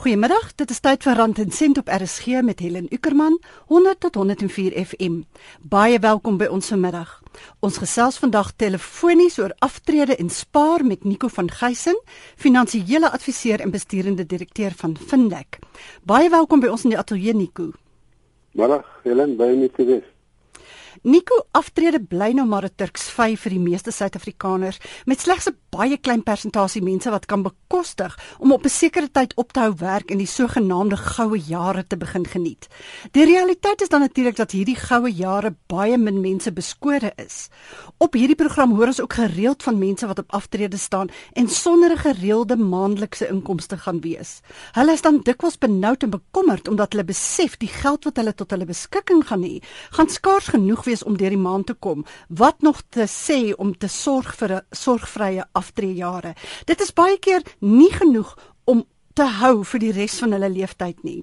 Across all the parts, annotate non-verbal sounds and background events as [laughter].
Goeiemiddag, dit is tyd vir Rand en Sent op RSG met Helen Ukerman 100 tot 104 FM. Baie welkom by ons vanmiddag. Ons gesels vandag telefonies oor aftrede en spaar met Nico van Geysen, finansiële adviseur en besturende direkteur van Findec. Baie welkom by ons in die ateljee Nico. Middag Helen, baie net te wees. Nico aftrede bly nou maar 'n Turks vyf vir die meeste Suid-Afrikaners met slegs 'n baie klein persentasie mense wat kan bekostig om op 'n sekere tyd op te hou werk en die sogenaamde goue jare te begin geniet. Die realiteit is dan natuurlik dat hierdie goue jare baie min mense beskore is. Op hierdie program hoor ons ook gereeld van mense wat op aftrede staan en sonder 'n gereelde maandelikse inkomste gaan wees. Hulle is dan dikwels benoud en bekommerd omdat hulle besef die geld wat hulle tot hulle beskikking gaan hê, gaan skaars genoeg wees om deur die maand te kom. Wat nog te sê om te sorg vir 'n sorgvrye aftreejare. Dit is baie keer nie genoeg om te hou vir die res van hulle lewenstyd nie.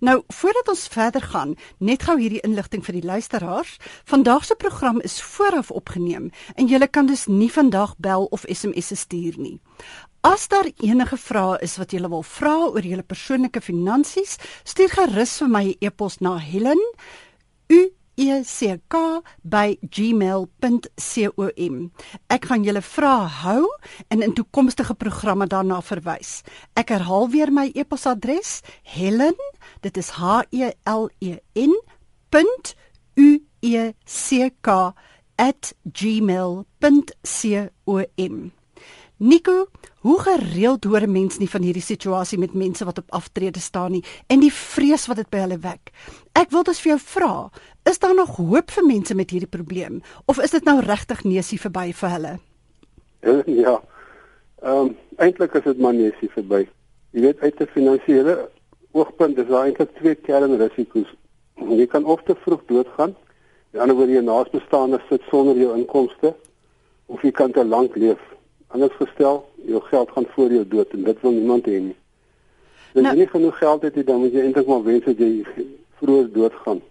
Nou, voordat ons verder gaan, net gou hierdie inligting vir die luisteraars. Vandag se program is vooraf opgeneem en jy kan dus nie vandag bel of SMS stuur nie. As daar enige vrae is wat jy wil vra oor jou persoonlike finansies, stuur gerus vir my 'n e e-pos na Helen u ek@gmail.com. Ek gaan julle vrae hou en in toekomstige programme daarna verwys. Ek herhaal weer my e-posadres: Helen, dit is H E L E N. u e c k @gmail.com. Nico, hoe gereeld hoor mense nie van hierdie situasie met mense wat op aftrede staan nie en die vrees wat dit by hulle wek. Ek wil dus vir jou vra, Is daar nog hoop vir mense met hierdie probleem of is dit nou regtig neusie verby vir hulle? [laughs] Ja. Ehm um, eintlik is dit maar neusie verby. Jy weet uit 'n finansiële oogpunt is daar eintlik twee kernrisiko's. Jy kan of te vroeg doodgaan, aan die ander word jy naasbestaande sit sonder jou inkomste of jy kan te lank leef. Anders gestel, jou geld gaan voor jou dood en dit wil niemand hê nie. As nou, jy nie genoeg geld het nie, dan moet jy eintlik maar wens dat jy vroeg doodgaan.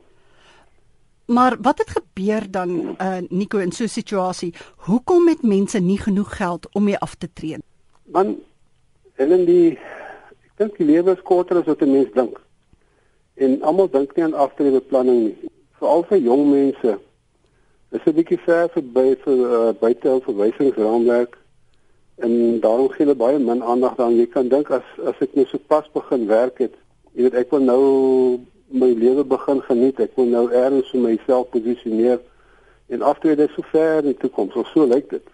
Maar wat het gebeur dan uh Nico in so 'n situasie? Hoekom het mense nie genoeg geld om mee af te tree? Man, Helen die ek dink die lewe is korter as wat 'n mens dink. En almal dink nie aan aftreebeplanning nie. Veral vir jong mense. Dit is 'n bietjie ver verby vir uh, buite verwysingsraamwerk en daarom gee hulle baie min aandag daaraan. Jy kan dink as as ek nou so pas begin werk het, jy weet ek wil nou my lewe begin geniet. Ek wil nou eers vir myself posisioneer en aftrede so ver in die toekoms. Of so lyk dit.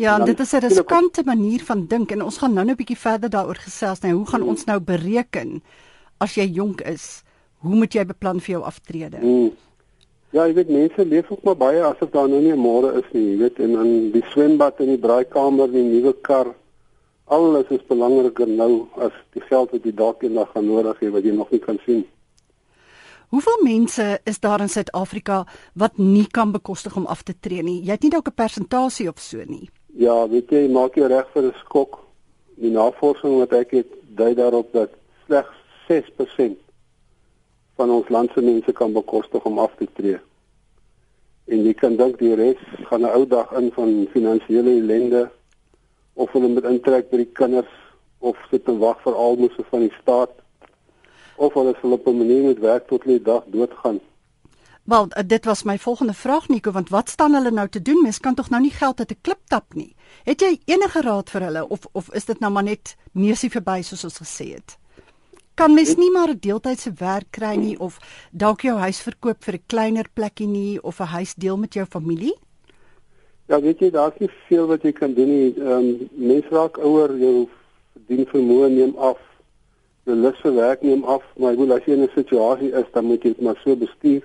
Ja, en dit is 'n riskante manier van dink en ons gaan nou net 'n bietjie verder daaroor gesels. Nou, hoe gaan mm. ons nou bereken as jy jonk is? Hoe moet jy beplan vir jou aftrede? Mm. Ja, jy weet mense leef ook maar baie asof daar nou nie 'n môre is nie, jy weet, en dan die swembad en die braaikamer, die nuwe kar, alles is belangriker nou as die geld wat jy dalk eendag gaan nodig hê wat jy nog nie kan sien. Hoeveel mense is daar in Suid-Afrika wat nie kan bekostig om af te tree nie? Jy het nie dalk 'n persentasie of so nie. Ja, weet jy, maak jou reg vir 'n skok. Die navorsing wat ek het, dui daarop dat slegs 6% van ons land se mense kan bekostig om af te tree. En jy kan dink die res gaan 'n ou dag in van finansiële ellende of hulle moet intrek by die kinders of sit en wag vir almoses van die staat of hulle sal op 'n manier met werk tot hulle dag doodgaan. Wel, eh, dit was my volgende vraag Nico, want wat staan hulle nou te doen? Mens kan tog nou nie geld uit 'n klip tap nie. Het jy enige raad vir hulle of of is dit nou maar net neusie verby soos ons gesê het? Kan mens nie maar 'n deeltydse werk kry nie of dalk jou huis verkoop vir 'n kleiner plekkie nie of 'n huis deel met jou familie? Ja, weet jy, daar's nie veel wat jy kan doen nie. Ehm um, mense raak ouer, jou verdien vermoë neem af jou lus vir werk neem af, maar ek wil as jy in 'n situasie is, dan moet jy dit maar so bestuur.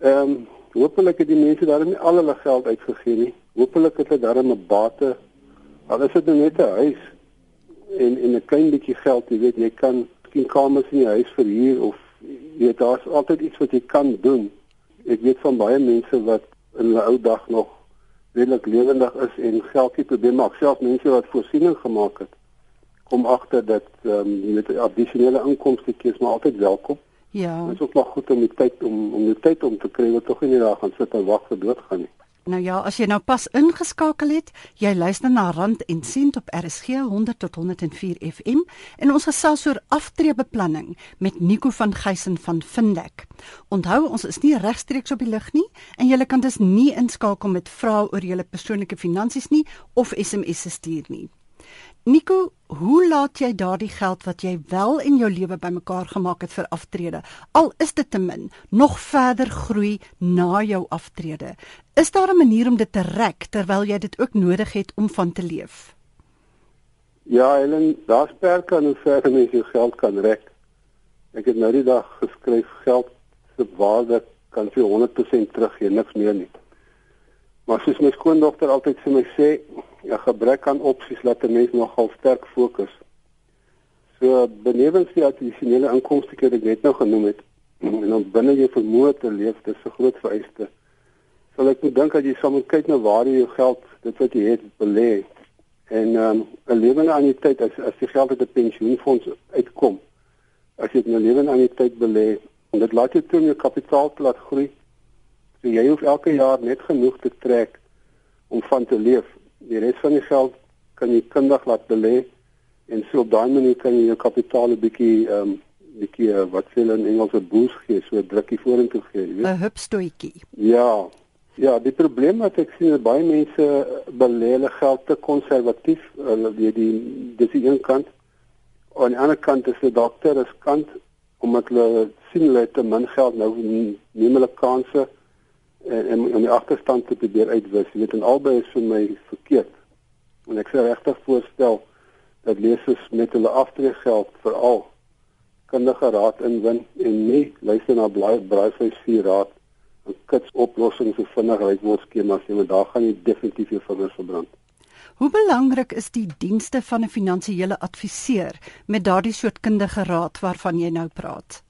Ehm, um, hopelik het die mense daarom nie al hulle geld uitgegee nie. Hopelik het hulle daarom 'n bate. Al is dit nou net 'n huis en en 'n klein bietjie geld, jy weet, jy kan miskien kamers in die huis verhuur of jy weet daar's altyd iets wat jy kan doen. Ek weet van baie mense wat in hulle ou dag nog redelik lewendig is en geldjie probeer maak, selfs mense wat voorsiening gemaak het kom agter dat ehm um, met addisionele inkomste kies maar altyd welkom. Ja. Dit is ook nog goed om die tyd om om die tyd om te kry wat tog nie daar gaan sit en wag vir doodgaan nie. Nou ja, as jy nou pas ingeskakel het, jy luister na Rand en Sent op RSG 100 tot 104 FM en ons gesels oor aftreebeplanning met Nico van Geysen van Vindek. Onthou, ons is nie regstreeks op die lug nie en jy kan dus nie inskakel met vrae oor jou persoonlike finansies nie of SMS se stuur nie. Nico, hoe laat jy daardie geld wat jy wel in jou lewe bymekaar gemaak het vir aftrede, al is dit te min, nog verder groei na jou aftrede? Is daar 'n manier om dit te rek terwyl jy dit ook nodig het om van te leef? Ja, Helen, daar's perke aan hoe ver mens jou geld kan rek. Ek het nou die dag geskryf geld se waarde kan vir 100% teruggee, niks meer nie. Maar soos my skoondogter altyd vir my sê, 'n gebrek aan opsies laat 'n mens nogal sterk fokus. So benewens die addisionele inkomste wat ek net nou genoem het, en om binne jou vermoë te leef, dis 'n groot vereiste. Sal ek moet dink dat jy saam moet kyk na waar jy jou geld, dit wat jy het, belê. En ehm, 'n um, lewende anniteit as as die geld uit 'n pensioenfonds uitkom, as jy 'n lewende anniteit belê, en dit laat jou toe om jou kapitaal te laat groei. So jy hoef elke jaar net genoeg te trek om van te leef die res van die geld kan jy kundig laat belê en so op daai manier kan jy jou kapitaal 'n bietjie ehm um, bietjie uh, wat sê hulle in Engels 'n boost gee, so 'n drukkie vorentoe gee, jy weet. 'n Hupstoetjie. Ja. Ja, die probleem wat ek sien is baie mense belê hulle geld te konservatief. Hulle weet die dis die een kant. Aan die ander kant is die dokter is kant omdat hulle sien hulle het te min geld nou neem hulle kansse en en om die agterstand te probeer uitwis. Jy weet en albei is vir my verkeerd. En ek sou regtig voorstel dat lesers met hulle aftreegeld veral kundige raad inwin en nie luister na blaai braaivleis vir raad en kits oplossings so vinnig uit word skemas nie, want daar gaan jy definitief jou vingers verbrand. Hoe belangrik is die dienste van 'n finansiële adviseur met daardie soort kundige raad waarvan jy nou praat?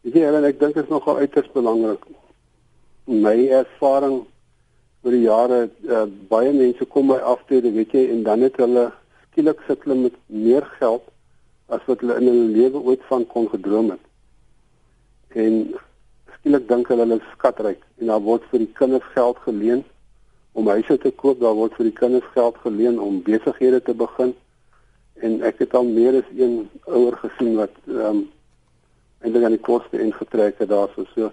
Ja, en ek dink dit is nogal uiters belangrik my ervaring oor die jare uh, baie mense kom by aftrede weet jy en dan het hulle skielik sit hulle met meer geld as wat hulle in hulle lewe ooit van kon gedroom het. En skielik dink hulle hulle skatryk en daar word vir die kinders geld geleen om huise te koop daar word vir die kinders geld geleen om besighede te begin. En ek het al meer as een ouer gesien wat ehm um, eintlik aan die koste ingetrek het daarso. So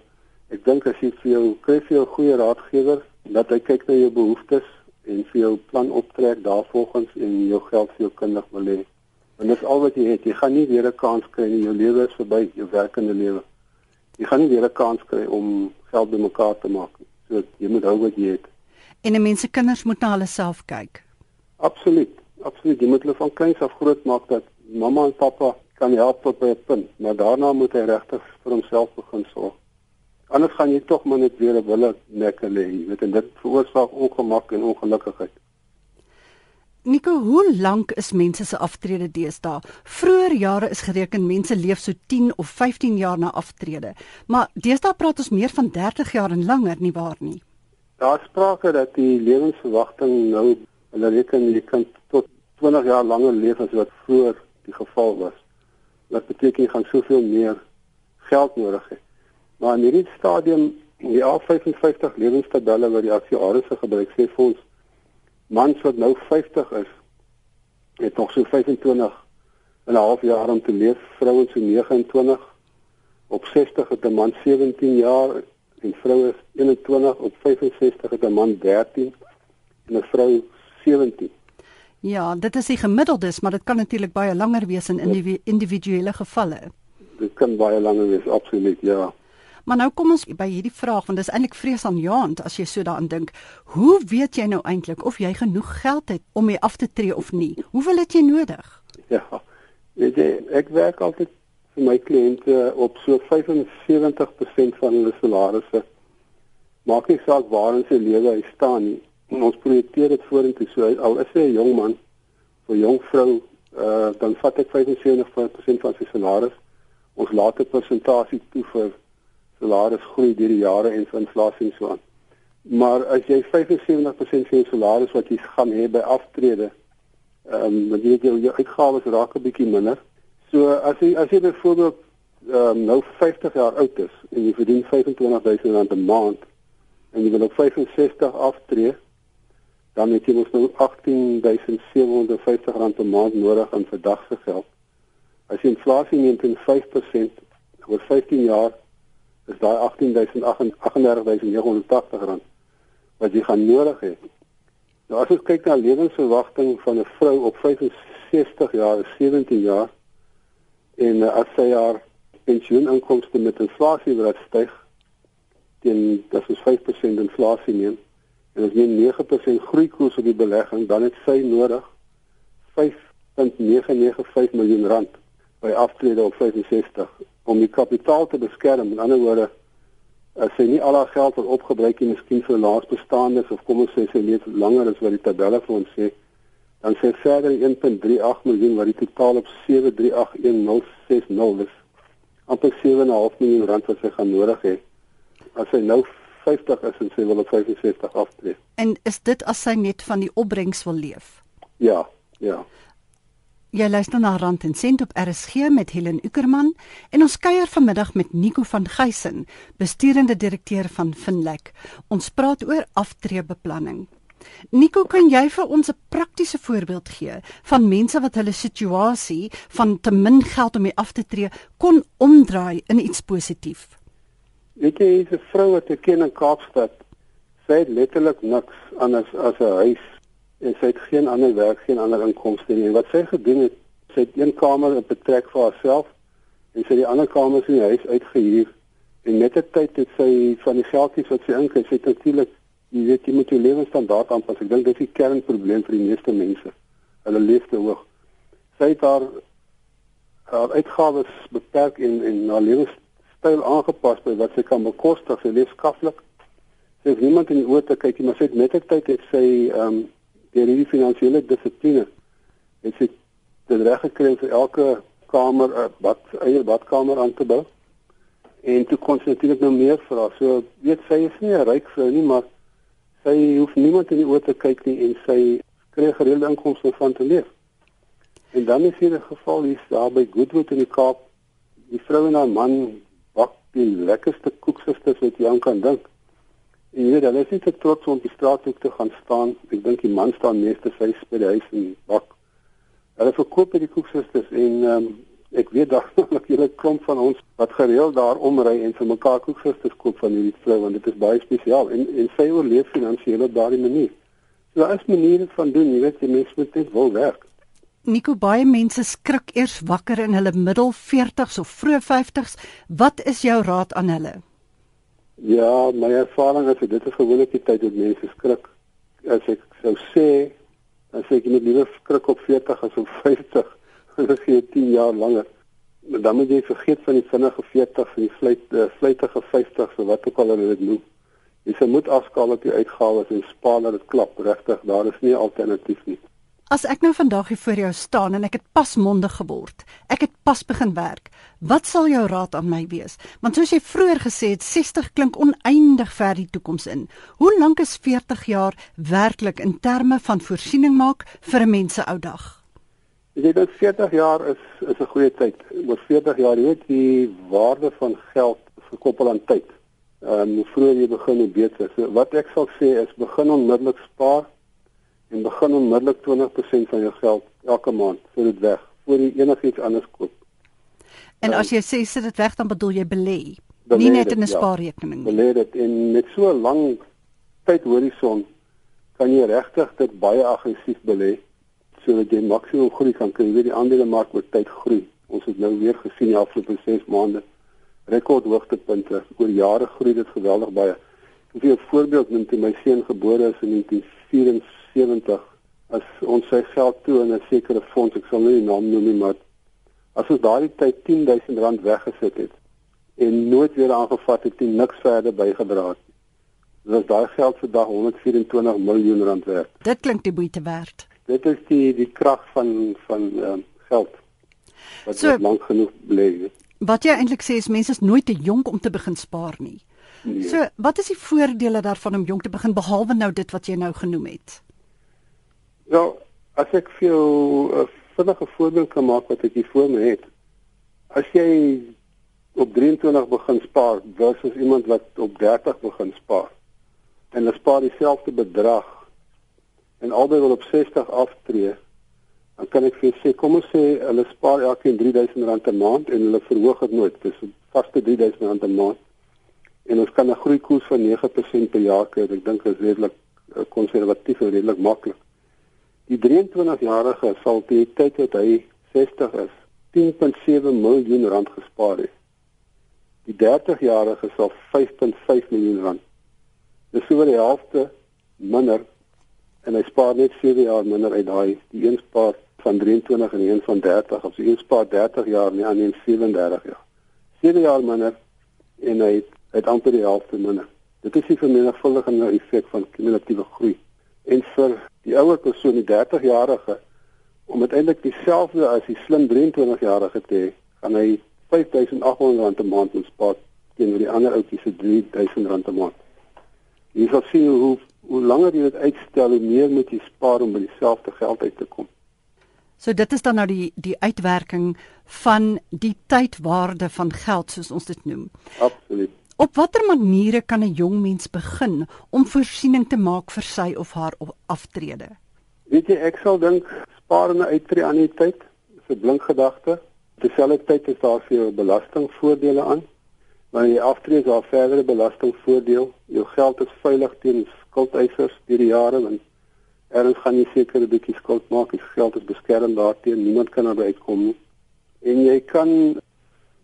Ek dink as jy vir jou kry vir jou goeie raadgewer dat hy kyk na jou behoeftes en vir jou plan optrek daarvolgens en jou geld vir jou kundig belê. Want dit is al wat jy het. Jy gaan nie weer 'n kans kry in jou lewe is verby, jou werkende lewe. Jy gaan nie weer 'n kans kry om geld bymekaar te maak nie. So jy moet hou wat jy het. En 'n mens se kinders moet na hulle self kyk. Absoluut. Absoluut. Jy moet hulle van kleins af groot maak dat mamma en pappa kan help tot by 'n punt, maar daarna moet hy regtig vir homself begin sorg. Anders gaan jy tog maar net weer op hulle nekke lê, jy weet en dit veroorsaak ongemak en ongelukkigheid. Nico, hoe lank is mense se aftrede deesdae? Vroeger jare is gereken mense leef so 10 of 15 jaar na aftrede, maar deesdae praat ons meer van 30 jaar en langer nie waar nie. Daar sprake dat die lewensverwagting nou hulle reken jy kan tot 20 jaar langer leef as wat vroeër die geval was. Wat beteken jy gaan soveel meer geld nodig hê. Maar in hierdie stadium die A55 lewenstabelle wat die aktuariese gebruik sê vir ons mans wat nou 50 is het nog so 25 en 'n half jaar om te leef, vrouens so 29 op 60 het 'n man 17 jaar en vroue is 21 op 65 het 'n man 13 en 'n vrou 17. Ja, dit is die gemiddeldes, maar dit kan natuurlik baie langer wees in individuele gevalle. Dit kan baie langer wees, absoluut, ja. Maar nou kom ons by hierdie vraag want dis eintlik vreesaanjaend as jy so daaraan dink. Hoe weet jy nou eintlik of jy genoeg geld het om mee af te tree of nie? Hoeveel het jy nodig? Ja. Weet jy, ek werk altyd vir my kliënte op so 75% van hulle salarisse. Maak nie saak waar in sy lewe hy staan nie. En ons projekteer dit vorentoe so al is hy 'n jong man of 'n jong vrou, uh, dan vat ek 75% van sy salaris. Ons laat 'n persentasie toe vir salaris groei deur die jare en inflasie en so aan. Maar as jy 75% van jou salaris wat jy gaan hê by aftrede, ehm um, dan jy jou, jou uitgawes raak 'n bietjie minder. So as jy as jy byvoorbeeld ehm um, nou 50 jaar oud is en jy verdien R25000 'n maand en jy wil op 65 aftree, dan het jy mos nou 18750 rand per maand nodig aan verdagse geld. As jy inflasie neem teen 5% oor 15 jaar, is daai 1838980 rand wat jy gaan nodig hê. Nou as ons kyk na lewensverwagting van 'n vrou op 65 jaar, 17 jaar en uh, as sy haar pensioeninkomste met inflasie wat styg teen dat is 5% inflasie neem en as jy 9% groeikoers op die belegging, dan het sy nodig 5.995 miljoen rand by aftrede op 65 om die kapitaal te beskerm. In ander woorde, as sy nie al haar geld wil opgebruik nie, miskien vir laasbestaandes of kom ons sê sy leef langer as wat die tabelle vir ons sê, dan sê verder 1.38 miljoen wat die totaal op 738160 is. amper 7.5 miljoen rand wat sy gaan nodig hê. As sy nou 50 is en sy wil op 65 aftree. En is dit as sy net van die opbrengs wil leef? Ja, ja. Jy luister na Rand en Sent op RSG met Helen Ukerman en ons kuier vanmiddag met Nico van Geysen, besturende direkteur van Finlek. Ons praat oor aftreebeplanning. Nico, kan jy vir ons 'n praktiese voorbeeld gee van mense wat hulle situasie van te min geld om af te tree kon omdraai in iets positief? Weet jy, 'n vrou wat ek ken in Kaapstad. Sy het letterlik niks anders as 'n huis en sy het geen ander werk, geen ander inkomste nie. Wat sy gedoen het, sy het een kamer op betrek vir haarself en sy het die ander kamers in die huis uitgehuur. En met die tyd het sy van die geldjies wat sy inkry, sy het natuurlik, jy weet, jy moet jou lewensstandaard aanpas. Ek dink dit is die kernprobleem vir die meeste mense. Hulle leef te hoog. Sy het haar haar uitgawes beperk en en haar lewenstyl aangepas by wat sy kan bekostig, sy leef skaflik. Sy het niemand in die oë te kyk nie, maar sy het met die tyd het sy ehm um, deur hierdie finansiële dissipline het sy dit reg gekry vir elke kamer 'n bad eie badkamer aan te bou. En toe kon sy natuurlik nou meer vra. So weet sy is nie 'n ryk vrou nie, maar sy hoef niemand in die oë te kyk nie en sy kry gereelde inkomste van te leef. En dan is hier 'n geval hier daar by Goodwood in die Kaap. Die vrou en haar man bak die lekkerste koeksisters wat jy aan kan dink. En jy weet, hulle is nie te trots om die straat toe te gaan staan. Ek dink die man staan meeste sy by die huis en bak. Hulle verkoop by die koeksisters en um, ek weet daar [laughs] nog 'n hele klomp van ons wat gereeld daar omry en vir mekaar koeksisters koop van hierdie vrou want dit is baie spesiaal en en sy oorleef finansiëel op daardie manier. So daar is maniere van doen, jy weet, die mense moet net wil werk. Nico baie mense skrik eers wakker in hulle middel 40s of vroeg 50s. Wat is jou raad aan hulle? Ja, my ervaring is dit is gewoonlik die tyd wat mense skrik. As ek sou sê, dan sê ek moet liewer skrik op 40 as op 50. Dit jy 10 jaar langer. Maar dan moet jy vergeet van die vinnige 40 en die vleit uh, vleitige 50 so wat ook al hulle dit noem. Jy moet afskaal op die uitgawes en spaar dat dit klap regtig. Daar is nie alternatief nie. As ek nou vandag hier voor jou staan en ek het pas mondig geword. Ek het pas begin werk. Wat sal jou raad aan my wees? Want soos jy vroeër gesê het, 60 klink oneindig ver die toekoms in. Hoe lank is 40 jaar werklik in terme van voorsiening maak vir 'n mens se ou dag? Jy weet 40 jaar is is 'n goeie tyd. Oor 40 jaar, jy weet, die waarde van geld gekoppel aan tyd. Ehm um, hoe vroeër jy begin, hoe beter. So wat ek sal sê is begin onmiddellik spaar en begin onmiddellik 20% van jou geld elke maand vir dit weg voor jy enigiets anders koop. En as jy sê sit dit weg dan bedoel jy belê, nie net in 'n ja, spaarrekening nie. Belê dit en met so 'n lang tydhorison kan jy regtig dit baie aggressief belê sodat jy maksimum groei kan kry. Jy weet die aandelemark met tyd groei. Ons het nou weer gesien die afgelope 6 maande rekord hoogtepunte. Oor jare groei dit geweldig baie. Ek wil 'n voorbeeld noem toe my seun gebore is in 1974 70 as ons sy geld toe in 'n sekere fonds, ek sal nie die naam noem nie, maar as ons daardie tyd 10000 rand weggesit het en nooit weer aangevat het en niks verder bygedra het. Dis daai geld vandag 124 miljoen rand werd. Dit klink die moeite werd. Dit is die die krag van van um, geld. Wat so, lank genoeg bly. Wat jy eintlik sê is mense is nooit te jonk om te begin spaar nie. Nee. So, wat is die voordele daarvan om jonk te begin behalwe nou dit wat jy nou genoem het? Wel, as ek vir jou 'n uh, vinnige voorbeeld kan maak wat ek hier voor my het. As jy op 23 begin spaar versus iemand wat op 30 begin spaar. en hulle spaar dieselfde bedrag en albei wil op 60 aftree, dan kan ek vir sê kom ons sê hulle spaar elkeen R3000 'n maand en hulle verhoog dit nooit. Dis vaste R3000 'n maand. En ons kan 'n groeikoers van 9% per jaar kry. Ek dink dit is redelik eh, konservatief en redelik maklik. Die 23-jarige sal die tyd wat hy 60 is, 10.7 miljoen rand gespaar het. Die 30-jarige sal 5.5 miljoen rand. Dis so oor die helfte minder en hy spaar net 7 jaar minder uit daai die een spaar van 23 en een van 30 of sy een spaar 30 jaar nie aan 37 jaar. 7 jaar minder en hy het, het amper die helfte minder. Dit is die vermenigvuldigende effek van kumulatiewe groei. En vir die ouer persoon, die 30 jarige om uiteindelik dieselfde as die slim 23 jarige te hê, gaan hy 5800 rand 'n maand spaar teenoor die ander ouetjies se 3000 rand 'n maand. Jy sal sien hoe hoe langer jy dit uitstel, hoe meer moet jy spaar om by dieselfde geld uit te kom. So dit is dan nou die die uitwerking van die tydwaarde van geld soos ons dit noem. Absoluut. Op watter maniere kan 'n jong mens begin om voorsiening te maak vir sy of haar aftrede? Weet jy, ek sal dink spaar en uittreë aan die tyd is 'n blink gedagte. Terselfdertyd is daar vir jou belastingvoordele aan. Wanneer jy aftree, is daar verdere belastingvoordeel. Jou geld is veilig teen skuldeisers deur die jare want erns gaan jy seker 'n bietjie skuld maak. Die geld is beskerm daarteen. Niemand kan daarby uitkom nie. En jy kan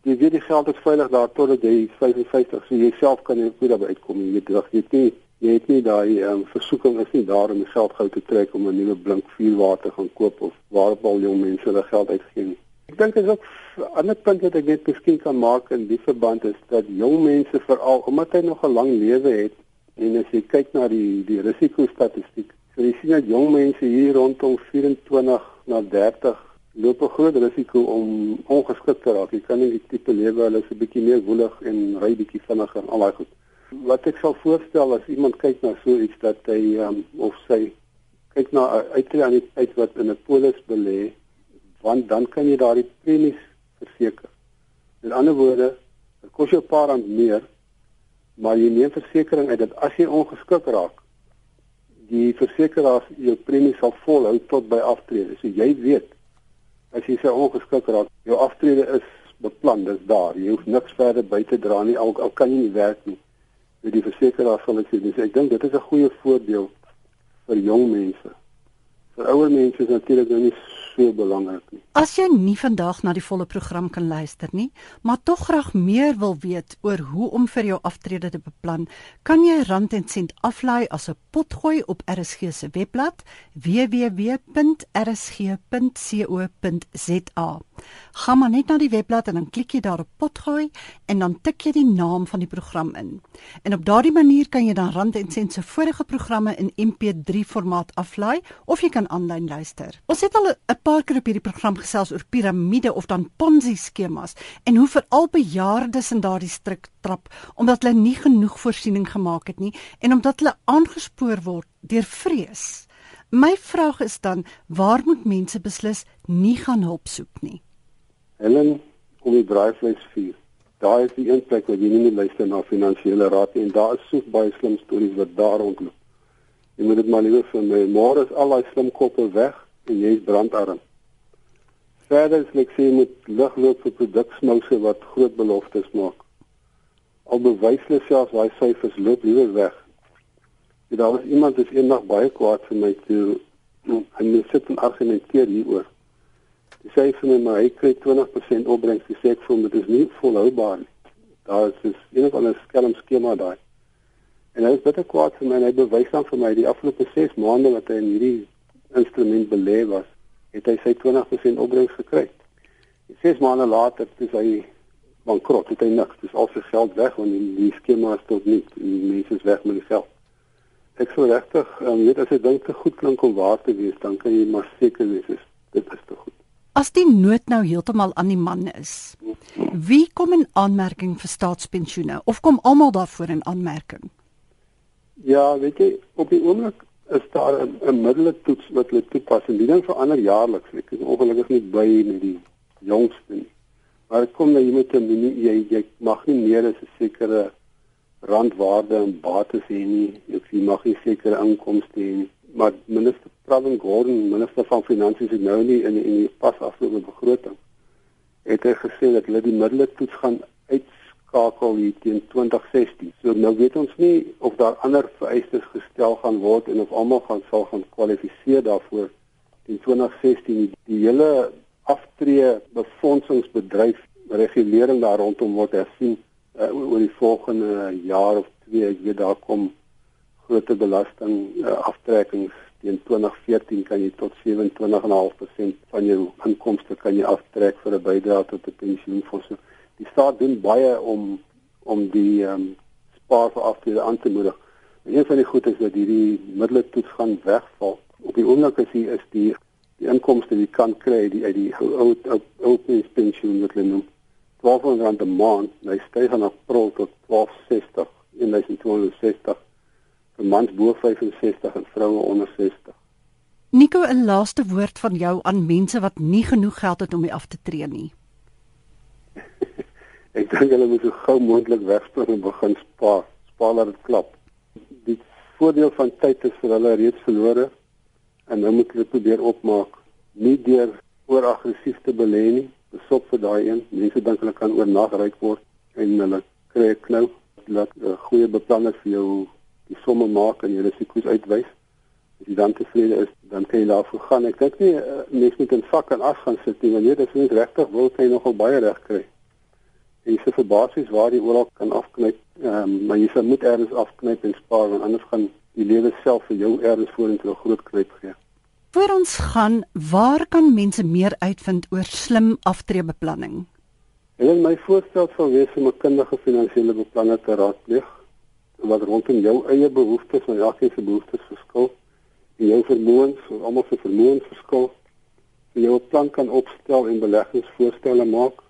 jy weet die geld is veilig daar totdat jy 55 so jy self kan jy goed daarby uitkom. Jy weet jy nie jy het nie daai um, versoeking is nie daar om die geld gou te trek om 'n nuwe blink vuurwater gaan koop of waarop al jong mense hulle geld uitgee nie. Ek dink dit is ook 'n ander punt wat ek net miskien kan maak in die verband is dat jong mense veral omdat hy nog 'n lang lewe het en as jy kyk na die die risikostatistiek, so jy sien dat jong mense hier rondom 24 na 30 loop 'n groot risiko om ongeskik te raak. Jy kan nie die tipe lewe hulle is 'n bietjie meer woelig en ry bietjie vinniger en al daai goed wat ek sal voorstel as iemand kyk na so iets dat hy um, of sy kyk na aan die tyd wat in 'n polis belê want dan kan jy daardie premies verseker. In ander woorde, dit kos jou 'n paar rand meer, maar jy neem versekerings uit dat as jy ongeskik raak, die versekeraar jou premie sal volhou tot by aftrede. So jy weet as jy se ongeskik raak, jou aftrede is beplan, dis daar. Jy hoef niks verder by te dra nie al, al kan jy nie werk nie met die versekeraar sal ek sê dis ek dink dit is 'n goeie voordeel vir jong mense. Vir ouer mense is natuurlik nou nie so belangrik nie. As jy nie vandag na die volle program kan luister nie, maar tog graag meer wil weet oor hoe om vir jou aftrede te beplan, kan jy Rand en Sent aflaai as 'n potgooi op RSG se webblad www.rsg.co.za. Gaan maar net na die webblad en dan klik jy daar op potgooi en dan tik jy die naam van die program in. En op daardie manier kan jy dan Rand en Sent se vorige programme in MP3 formaat aflaai of jy kan aanlyn luister. Ons het al 'n paar keer op hierdie program gesels oor piramide of dan Ponzi skemas en hoe veral bejaardes in daardie strik trap omdat hulle nie genoeg voorsiening gemaak het nie en omdat hulle aangespoor word deur vrees. My vraag is dan, waar moet mense beslis nie gaan hulp soek nie? Helen, kom die draaivleis vier. Daar is die een plek waar jy nie net luister na finansiële raad nie en daar is so baie slim stories wat daar rondloop. Jy moet dit maar liewer vir my. Môre is al daai slim koppe weg en jy is brandarm. Verder is ek sê met ligloop vir produksmouse wat groot beloftes maak. Al bewys hulle self daai syfers loop liewer weg. En daar was iemand wat eendag baie kwaad vir my toe en hy sit en argumenteer hieroor. Hy sê vir my maar hy kry 20% opbrengs, hy sê ek voel dit is nie volhoubaar nie. Daar is een of ander skelm skema daai. En hy is baie kwaad vir my en hy bewys dan vir my die afgelope 6 maande wat hy in hierdie instrument belê was het hy sy 20% opbrengs gekry. 6 maande later het hy bankrot, het hy niks, dis al sy geld weg want die, die skema is tot nie, die mense is weg met die geld. Ek sou regtig, um, weet as jy dink te goed klink om waar te wees, dan kan jy maar seker wees is dit is te goed. As die nood nou heeltemal aan die man is, wie kom in aanmerking vir staatspensioene of kom almal daarvoor in aanmerking? Ja, weet jy, op die oomblik is daar 'n 'n middeletoets wat hulle toepas en die ding verander jaarliks. Ek is ongelukkig nie by met die jongste nie. Maar kom nou jy moet 'n jy jy mag nie meer as 'n sekere randwaarde en bates hê nie. Sien mag nie sekere inkomste hê nie. Maar minister Pravin Gordhan, minister van finansies het nou nie in in die pas afgelope begroting het hy gesê dat hulle die middele toets gaan uitskakel hier teen 2016. So nou weet ons nie of daar ander vereistes gestel gaan word en of almal gaan sal gaan kwalifiseer daarvoor in 2016. Die hele aftree befondsingsbedryf regulering daar rondom word hersien uh, oor die volgende jaar of twee. Ek weet daar kom groot belasting uh, aftrekkings teen 2014 kan jy tot 27.5% van jou inkomste kan jy aftrek vir 'n bydrae tot 'n pensioenfonds. Die staat doen baie om om die ehm um, spaar vir aftrede aan te moedig. En een van die goed is dat hierdie middele toets gaan wegval. Op die oomblik as jy is die die inkomste jy kan kry die uit die ou ou ou pensioen wat hulle noem 1200 rand 'n maand, hy styg aan April tot 1260 in 1260 vir mans bo 65 en vroue onder 60. Nico, 'n laaste woord van jou aan mense wat nie genoeg geld het om mee af te tree nie. Ek dink hulle moet so gou moontlik wegspring en begin spaar. Spaar laat dit klap. Die voordeel van tyd is vir hulle reeds verlore en nou moet hulle probeer opmaak nie deur ooraggressief te belê nie besop vir daai een. Mense dink hulle kan oornag ryk word en hulle kry 'n knou dat 'n goeie beplanning vir jou die somme maak en jou risiko's uitwys. As jy dan tevrede is, dan kan jy daarvoor gaan. Ek dink nie uh, mense moet in vak en as gaan sit nie, want dit is nie regtig wil jy nogal baie reg kry. Jy se vir basies waar jy oral kan afknyp, ehm um, maar jy moet eers afknyp en spaar want anders gaan die lewe self vir jou eers vorentoe 'n groot knyp gee. Voor ons gaan, waar kan mense meer uitvind oor slim aftreebeplanning? En my voorstel sou wees om 'n kundige finansiële beplanner te raadpleeg wat rondom jou eie behoeftes en elkeen se behoeftes verskil en jou vermoëns, almal se vermoëns verskil. Jy jou plan kan opstel en beleggingsvoorstelle maak.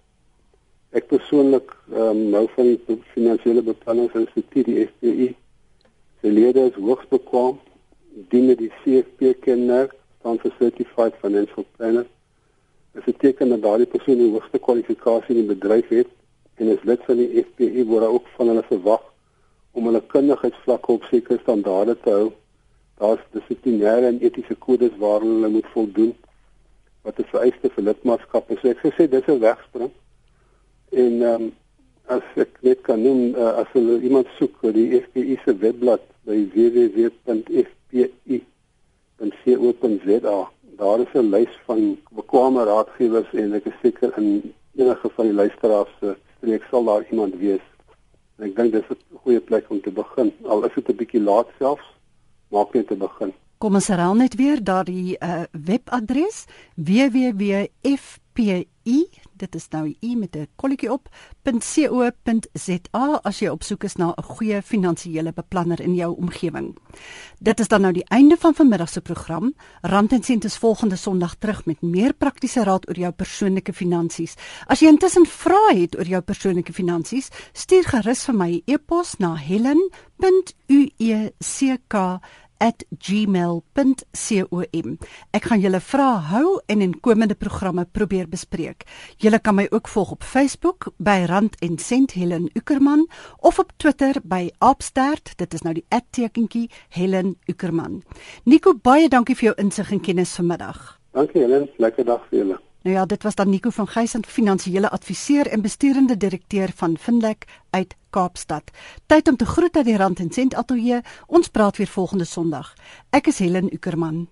Ek persoonlik ehm um, nou van die finansiële beplanningsinstituut die FPI. Se lede is hoogs bekwam, dien die CFP kenmerk staan vir certified financial planner. Dit beteken dat daardie persoon die hoogste kwalifikasie in die bedryf het en is lid van die FPI waar ook van hulle verwag om hulle kundigheidsvlakke op sekere standaarde te hou. Daar's dissiplinêre en etiese kodes waaraan hulle moet voldoen wat is vereiste vir lidmaatskap. So ek sê dis 'n wegspring. En ehm um, as ek net kan noem uh, as hulle iemand soek die FPI se webblad by www.fpi www.co.za. Daar is 'n lys van bekwame raadgewers en ek is seker in enige van die luisteraars se streek sal daar iemand wees. En ek dink dis 'n goeie plek om te begin. Al is dit 'n bietjie laat selfs, maak net te begin. Kom ons herhaal net weer daardie uh, webadres www.fpi dit is nou u met 'n kolletjie op .co.za as jy op soek is na 'n goeie finansiële beplanner in jou omgewing. Dit is dan nou die einde van vanmiddag se program. Rand en Sent is volgende Sondag terug met meer praktiese raad oor jou persoonlike finansies. As jy intussen vrae het oor jou persoonlike finansies, stuur gerus vir my 'n e e-pos na helen.uecka @gmail.com. Ek gaan julle vrae hou en in komende programme probeer bespreek. Julle kan my ook volg op Facebook by Rand en Sent Helen Ukerman of op Twitter by Opstart. Dit is nou die @tekentjie Helen Ukerman. Nico, baie dankie vir jou insig en kennis vanmiddag. Dankie Helen, lekker dag vir julle. Nou ja, dit was dan Nico van Geysen, finansiële adviseur en besturende direkteur van Finlek uit Kaapstad. Tyd om te groet uit die Rand en Sent Atelier. Ons praat weer volgende Sondag. Ek is Helen Ukerman.